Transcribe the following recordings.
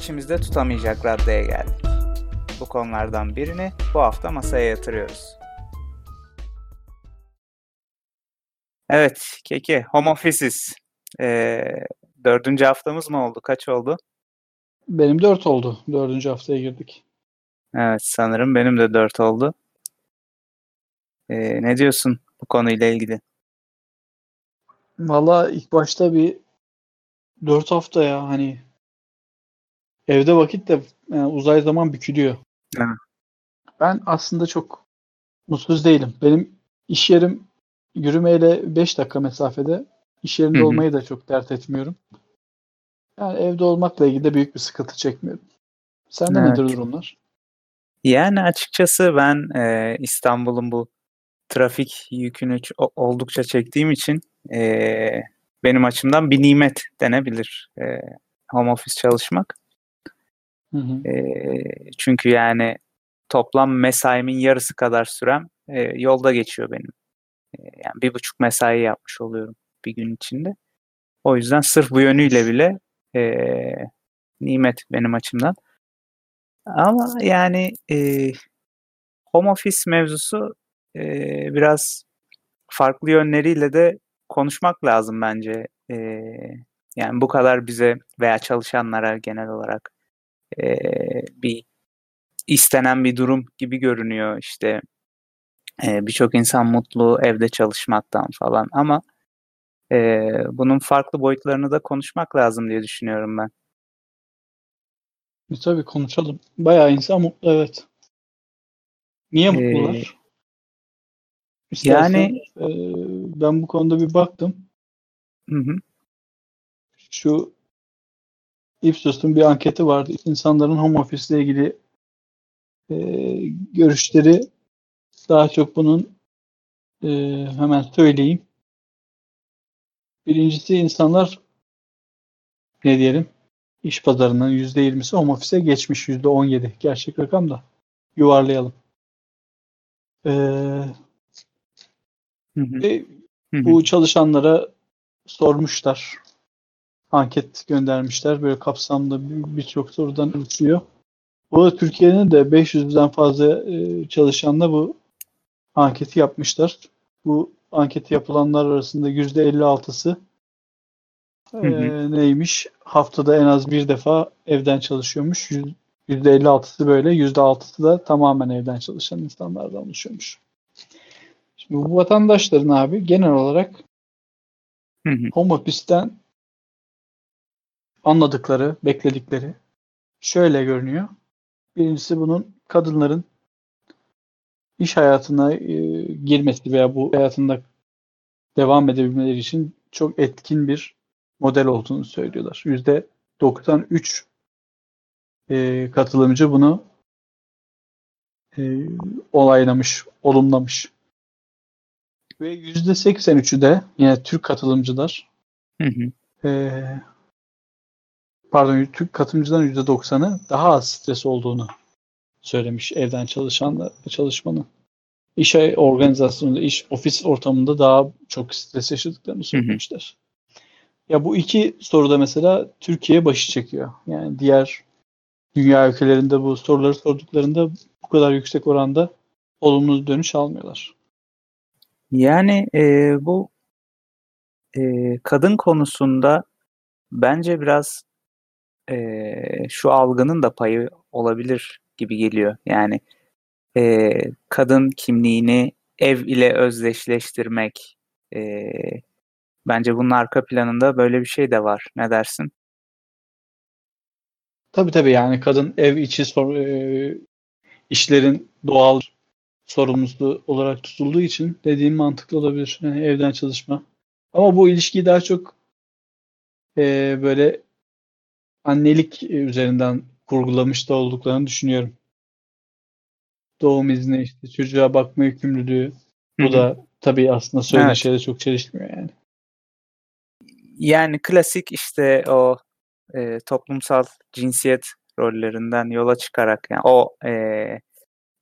İçimizde tutamayacak raddeye geldik. Bu konulardan birini bu hafta masaya yatırıyoruz. Evet, Keke, home office'iz. Ee, dördüncü haftamız mı oldu? Kaç oldu? Benim dört oldu. Dördüncü haftaya girdik. Evet, sanırım benim de dört oldu. Ee, ne diyorsun bu konuyla ilgili? Valla ilk başta bir dört hafta ya hani evde vakit de yani uzay zaman bükülüyor. Evet. Ben aslında çok mutsuz değilim. Benim iş yerim yürümeyle 5 dakika mesafede. İş yerinde Hı hı. olmayı da çok dert etmiyorum. Yani evde olmakla ilgili de büyük bir sıkıntı çekmiyorum. Sende Evet. nedir durumlar? Yani açıkçası ben e, İstanbul'un bu trafik yükünü oldukça çektiğim için e, benim açımdan bir nimet denebilir e, home office çalışmak. E, çünkü yani toplam mesaimin yarısı kadar sürem e, yolda geçiyor benim. E, yani bir buçuk mesai yapmış oluyorum bir gün içinde. O yüzden sırf bu yönüyle bile e, nimet benim açımdan. Ama yani e, home office mevzusu e, biraz farklı yönleriyle de konuşmak lazım bence. E, yani bu kadar bize veya çalışanlara genel olarak e, bir istenen bir durum gibi görünüyor işte. E, Birçok insan mutlu evde çalışmaktan falan ama e, bunun farklı boyutlarını da konuşmak lazım diye düşünüyorum ben. E, tabii konuşalım. Bayağı insan mutlu evet. Niye Ee, mutlular? İstersen, yani- e, ben bu konuda bir baktım. Hı hı, Şu Ipsos'un bir anketi vardı. İnsanların home office ile ilgili e, görüşleri daha çok bunun e, hemen söyleyeyim. Birincisi insanlar ne diyelim iş pazarının %20'si home office'e geçmiş %17 gerçek rakam da yuvarlayalım. E, hı hı, e, bu çalışanlara sormuşlar. Anket göndermişler. Böyle kapsamlı bir- birçok sorudan oluşuyor. Bu arada Türkiye'nin de 500'den fazla e, çalışanla bu anketi yapmışlar. Bu anketi yapılanlar arasında %56'sı e, hı. neymiş? Haftada en az bir defa evden çalışıyormuş. Yüz- %56'sı böyle, %6'sı da tamamen evden çalışan insanlardan oluşuyormuş. Şimdi bu vatandaşların abi genel olarak Hı hı. home office'ten anladıkları, bekledikleri şöyle görünüyor. Birincisi bunun kadınların iş hayatına e, girmesi veya bu hayatında devam edebilmeleri için çok etkin bir model olduğunu söylüyorlar. Yüzde 93 e, katılımcı bunu e, olaylamış, olumlamış. Ve yüzde 83'ü de yine Türk katılımcılar Hı hı. Ee, pardon Türk katılımcıların %90'ı daha az stres olduğunu söylemiş evden çalışan çalışmanın. İş organizasyonunda, iş ofis ortamında daha çok stres yaşadıklarını söylemişler. Ya bu iki soruda mesela Türkiye başı çekiyor. Yani diğer dünya ülkelerinde bu soruları sorduklarında bu kadar yüksek oranda olumlu dönüş almıyorlar. Yani e, bu e, kadın konusunda bence biraz e, şu algının da payı olabilir gibi geliyor. Yani e, kadın kimliğini ev ile özdeşleştirmek e, bence bunun arka planında böyle bir şey de var. Ne dersin? Tabii tabii yani kadın ev içi sor, e, işlerin doğal sorumlusu olarak tutulduğu için dediğim mantıklı olabilir. Yani evden çalışma. Ama bu ilişkiyi daha çok e, böyle annelik üzerinden kurgulamış da olduklarını düşünüyorum. Doğum izni işte çocuğa bakma yükümlülüğü. Bu da tabii aslında söylenen Evet. şeyle çok çelişmiyor yani. Yani klasik işte o e, toplumsal cinsiyet rollerinden yola çıkarak yani o e,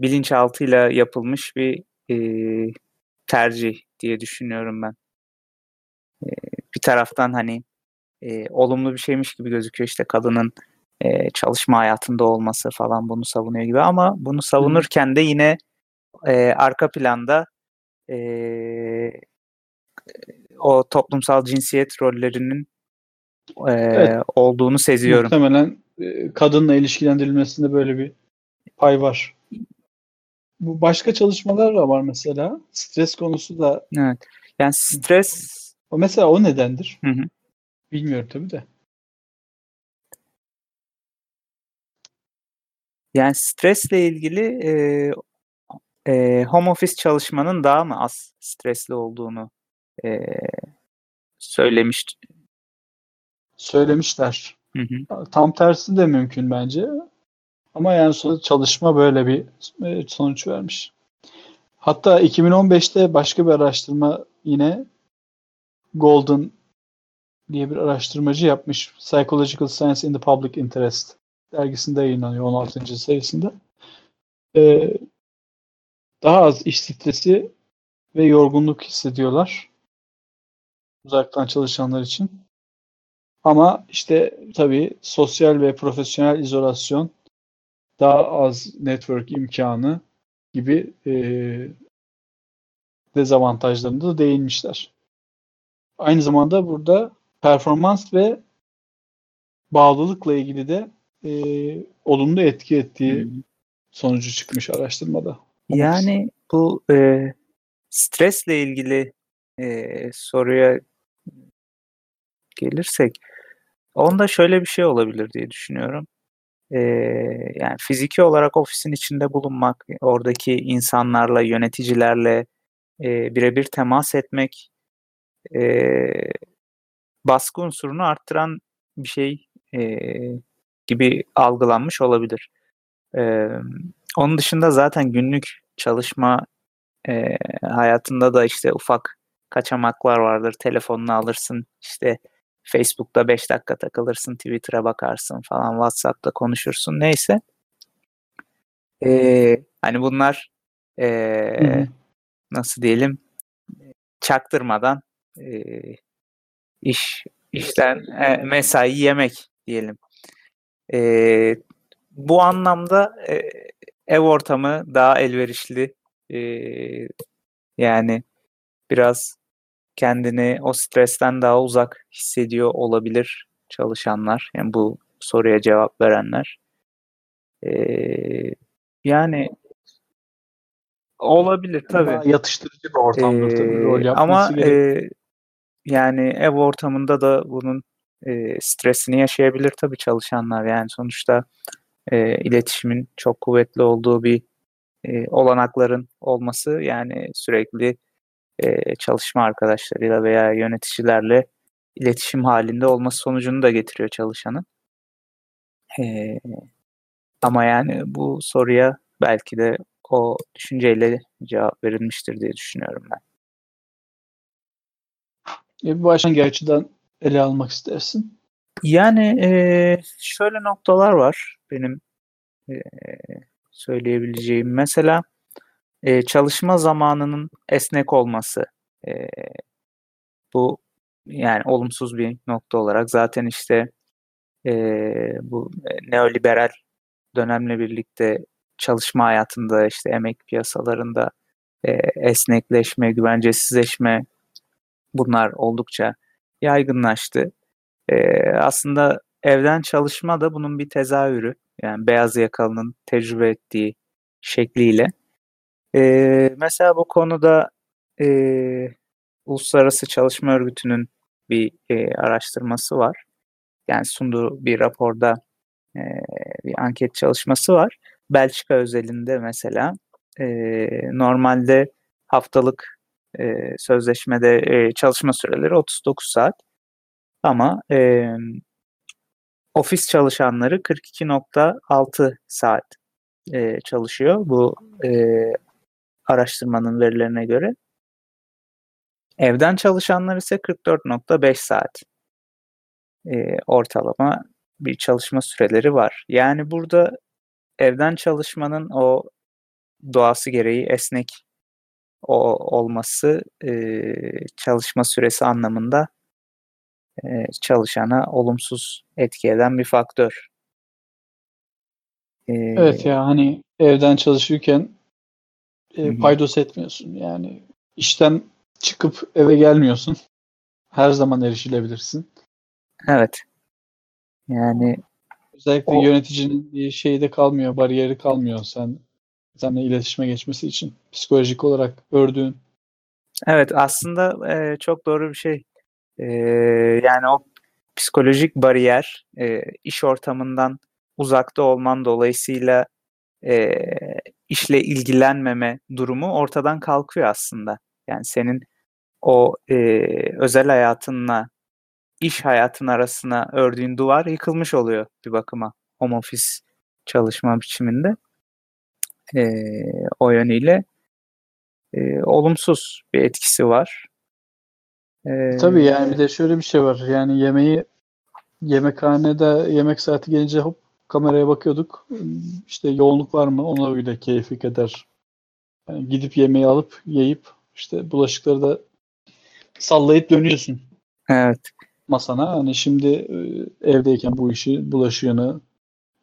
bilinçaltıyla yapılmış bir e, tercih diye düşünüyorum ben. E, bir taraftan hani e, olumlu bir şeymiş gibi gözüküyor. İşte kadının e, çalışma hayatında olması falan bunu savunuyor gibi ama bunu savunurken de yine e, arka planda e, o toplumsal cinsiyet rollerinin e, evet. olduğunu seziyorum. Muhtemelen kadınla ilişkilendirilmesinde böyle bir pay var. Bu başka çalışmalar da var mesela. Stres konusu da. Evet. Yani stres. O mesela o nedendir? Hı hı. Bilmiyorum tabii de. Yani stresle ilgili e, e, home office çalışmanın daha mı az stresli olduğunu e, söylemiş. Söylemişler. Hı hı. Tam tersi de mümkün bence. Ama yani sonra çalışma böyle bir e, sonuç vermiş. Hatta 2015'te başka bir araştırma yine Golden diye bir araştırmacı yapmış. Psychological Science in the Public Interest dergisinde yayınlanıyor 16. sayısında. Ee, daha az iş stresi ve yorgunluk hissediyorlar uzaktan çalışanlar için. Ama işte tabii sosyal ve profesyonel izolasyon, daha az network imkanı gibi e, dezavantajlarını da değinmişler. Aynı zamanda burada performans ve bağlılıkla ilgili de e, olumlu etki ettiği hmm. sonucu çıkmış araştırmada. Yani bu e, stresle ilgili e, soruya gelirsek onda şöyle bir şey olabilir diye düşünüyorum. Ee, yani fiziki olarak ofisin içinde bulunmak, oradaki insanlarla, yöneticilerle e, birebir temas etmek e, baskı unsurunu arttıran bir şey e, gibi algılanmış olabilir. E, onun dışında zaten günlük çalışma e, hayatında da işte ufak kaçamaklar vardır. Telefonunu alırsın işte Facebook'ta 5 dakika takılırsın, Twitter'a bakarsın falan, WhatsApp'ta konuşursun neyse. Ee, hani bunlar ee, nasıl diyelim çaktırmadan e, iş işten e, mesai yemek diyelim. E, bu anlamda e, ev ortamı daha elverişli e, yani biraz kendini o stresten daha uzak hissediyor olabilir çalışanlar. Yani bu soruya cevap verenler. Ee, yani olabilir tabii. Daha yatıştırıcı bir ortamda ee, tabii rol Ama e, yani ev ortamında da bunun e, stresini yaşayabilir tabii çalışanlar. Yani sonuçta e, iletişimin çok kuvvetli olduğu bir e, olanakların olması yani sürekli e, çalışma arkadaşlarıyla veya yöneticilerle iletişim halinde olması sonucunu da getiriyor çalışanın. E, ama yani bu soruya belki de o düşünceyle cevap verilmiştir diye düşünüyorum ben. E, bu hangi açıdan ele almak istersin? Yani e, şöyle noktalar var benim e, söyleyebileceğim. Mesela e, çalışma zamanının esnek olması e, bu yani olumsuz bir nokta olarak zaten işte e, bu neoliberal dönemle birlikte çalışma hayatında işte emek piyasalarında e, esnekleşme, güvencesizleşme bunlar oldukça yaygınlaştı. E, aslında evden çalışma da bunun bir tezahürü. Yani beyaz yakalının tecrübe ettiği şekliyle. Ee, mesela bu konuda e, Uluslararası Çalışma Örgütü'nün bir e, araştırması var. Yani sunduğu bir raporda e, bir anket çalışması var. Belçika özelinde mesela e, normalde haftalık e, sözleşmede e, çalışma süreleri 39 saat ama e, ofis çalışanları 42.6 saat e, çalışıyor. Bu e, araştırmanın verilerine göre. Evden çalışanlar ise 44.5 saat e, ortalama bir çalışma süreleri var. Yani burada evden çalışmanın o doğası gereği esnek o olması e, çalışma süresi anlamında e, çalışana olumsuz etki eden bir faktör. Ee, evet ya hani evden çalışırken e, paydos etmiyorsun. Yani işten çıkıp eve gelmiyorsun. Her zaman erişilebilirsin. Evet. Yani özellikle o, yöneticinin bir şeyi de kalmıyor, bariyeri kalmıyor sen seninle iletişime geçmesi için psikolojik olarak ördüğün. Evet aslında e, çok doğru bir şey. E, yani o psikolojik bariyer e, iş ortamından uzakta olman dolayısıyla e, işle ilgilenmeme durumu ortadan kalkıyor aslında. Yani senin o e, özel hayatınla iş hayatın arasına ördüğün duvar yıkılmış oluyor bir bakıma home office çalışma biçiminde. E, o yönüyle e, olumsuz bir etkisi var. E, Tabii yani bir de şöyle bir şey var. Yani yemeği yemekhanede yemek saati gelince hop kameraya bakıyorduk. İşte yoğunluk var mı? Ona göre keyfi eder. Yani gidip yemeği alıp yiyip işte bulaşıkları da sallayıp dönüyorsun. Evet. Masana. Hani şimdi e, evdeyken bu işi bulaşığını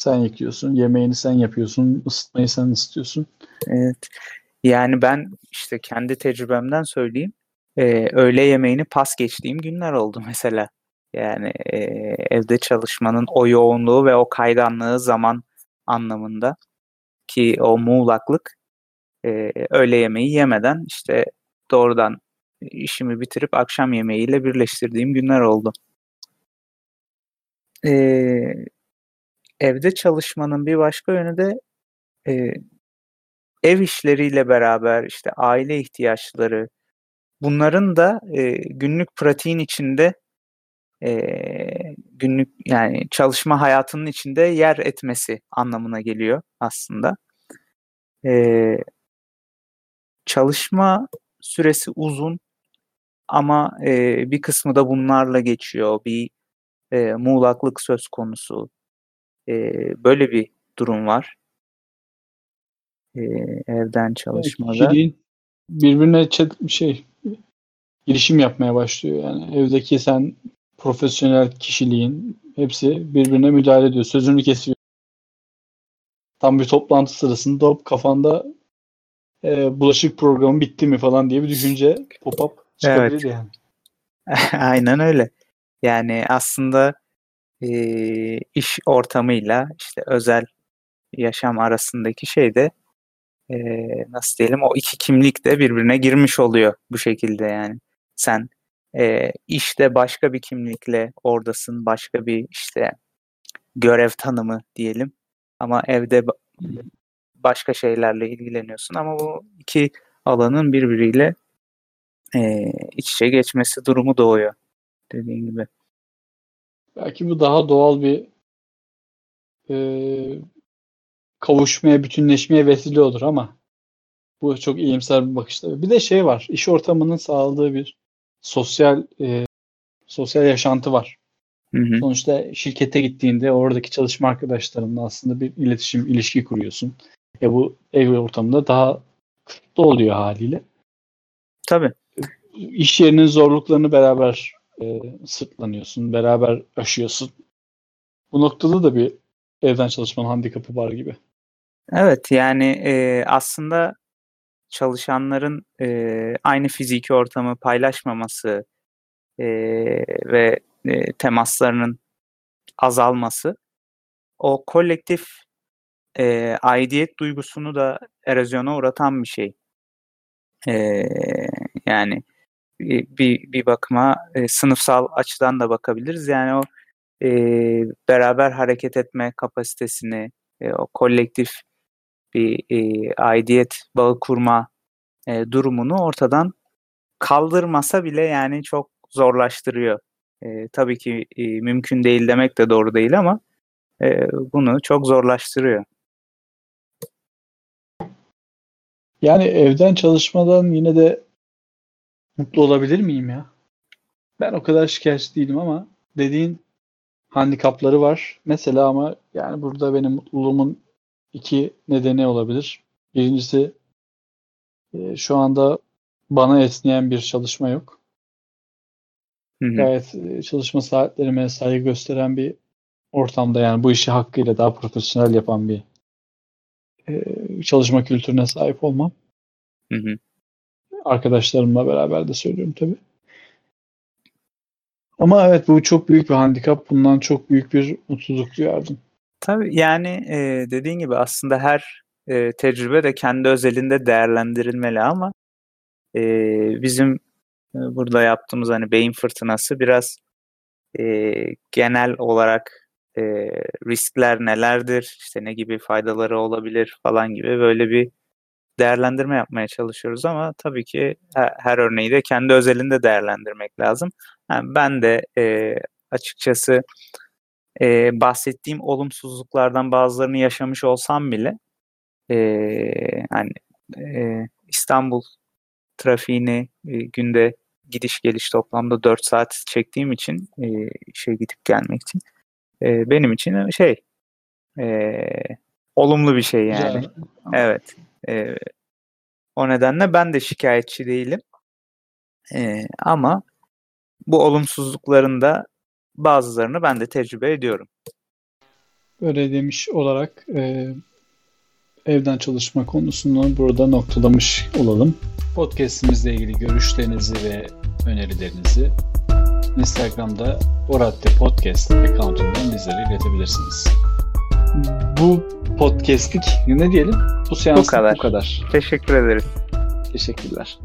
sen yıkıyorsun. Yemeğini sen yapıyorsun. ısıtmayı sen ısıtıyorsun. Evet. Yani ben işte kendi tecrübemden söyleyeyim. Ee, öğle yemeğini pas geçtiğim günler oldu mesela. Yani e, evde çalışmanın o yoğunluğu ve o kayganlığı zaman anlamında ki o muğlaklık e, öğle yemeği yemeden işte doğrudan işimi bitirip akşam yemeğiyle birleştirdiğim günler oldu. E, evde çalışmanın bir başka yönü de e, ev işleriyle beraber işte aile ihtiyaçları bunların da e, günlük pratiğin içinde e, günlük yani çalışma hayatının içinde yer etmesi anlamına geliyor aslında. E, çalışma süresi uzun ama e, bir kısmı da bunlarla geçiyor. Bir e, muğlaklık söz konusu. E, böyle bir durum var. E, evden çalışmada. Kişiliğin birbirine şey girişim yapmaya başlıyor. Yani evdeki sen profesyonel kişiliğin hepsi birbirine müdahale ediyor. Sözünü kesiyor. Tam bir toplantı sırasında hop kafanda e, bulaşık programı bitti mi falan diye bir düşünce pop-up çıkabilir evet. yani. Aynen öyle. Yani aslında e, iş ortamıyla işte özel yaşam arasındaki şey de e, nasıl diyelim o iki kimlik de birbirine girmiş oluyor bu şekilde yani. Sen e, işte başka bir kimlikle oradasın, başka bir işte görev tanımı diyelim. Ama evde başka şeylerle ilgileniyorsun ama bu iki alanın birbiriyle e, iç içe geçmesi durumu doğuyor dediğin gibi. Belki bu daha doğal bir e, kavuşmaya, bütünleşmeye vesile olur ama bu çok iyimser bir bakışta. Bir de şey var, iş ortamının sağladığı bir sosyal e, sosyal yaşantı var. Hı hı. Sonuçta şirkete gittiğinde oradaki çalışma arkadaşlarınla aslında bir iletişim, ilişki kuruyorsun. E bu ev ortamında daha kısıtlı oluyor haliyle. Tabii. İş yerinin zorluklarını beraber e, sırtlanıyorsun, beraber aşıyorsun. Bu noktada da bir evden çalışmanın handikapı var gibi. Evet yani e, aslında çalışanların e, aynı fiziki ortamı paylaşmaması e, ve e, temaslarının azalması o kolektif e, aidiyet duygusunu da erozyona uğratan bir şey. E, yani bir, bir bakıma e, sınıfsal açıdan da bakabiliriz. Yani o e, beraber hareket etme kapasitesini, e, o kolektif bir e, aidiyet bağı kurma e, durumunu ortadan kaldırmasa bile yani çok zorlaştırıyor. E, tabii ki e, mümkün değil demek de doğru değil ama e, bunu çok zorlaştırıyor. Yani evden çalışmadan yine de mutlu olabilir miyim ya? Ben o kadar şikayetçi değilim ama dediğin handikapları var. Mesela ama yani burada benim mutluluğumun iki nedeni olabilir. Birincisi e, şu anda bana esneyen bir çalışma yok. Hı hı. Gayet e, çalışma saatlerime saygı gösteren bir ortamda yani bu işi hakkıyla daha profesyonel yapan bir e, çalışma kültürüne sahip olmam. Hı hı. Arkadaşlarımla beraber de söylüyorum tabii. Ama evet bu çok büyük bir handikap. Bundan çok büyük bir mutsuzluk duyardım. Tabii yani e, dediğin gibi aslında her e, tecrübe de kendi özelinde değerlendirilmeli ama e, bizim e, burada yaptığımız hani beyin fırtınası biraz e, genel olarak e, riskler nelerdir, işte ne gibi faydaları olabilir falan gibi böyle bir değerlendirme yapmaya çalışıyoruz ama tabii ki her, her örneği de kendi özelinde değerlendirmek lazım. Yani ben de e, açıkçası e, bahsettiğim olumsuzluklardan bazılarını yaşamış olsam bile e, hani e, İstanbul trafiğini e, günde gidiş geliş toplamda 4 saat çektiğim için e, işe gidip gelmek için e, benim için şey e, olumlu bir şey yani. Güzel. Evet. E, o nedenle ben de şikayetçi değilim. E, ama bu olumsuzlukların da bazılarını ben de tecrübe ediyorum. Böyle demiş olarak e, evden çalışma konusunu burada noktalamış olalım. Podcast'imizle ilgili görüşlerinizi ve önerilerinizi Instagram'da Oradde Podcast account'undan bizlere iletebilirsiniz. Bu podcast'lik ne diyelim? Bu seanslık kadar. bu kadar. Teşekkür ederiz. Teşekkürler.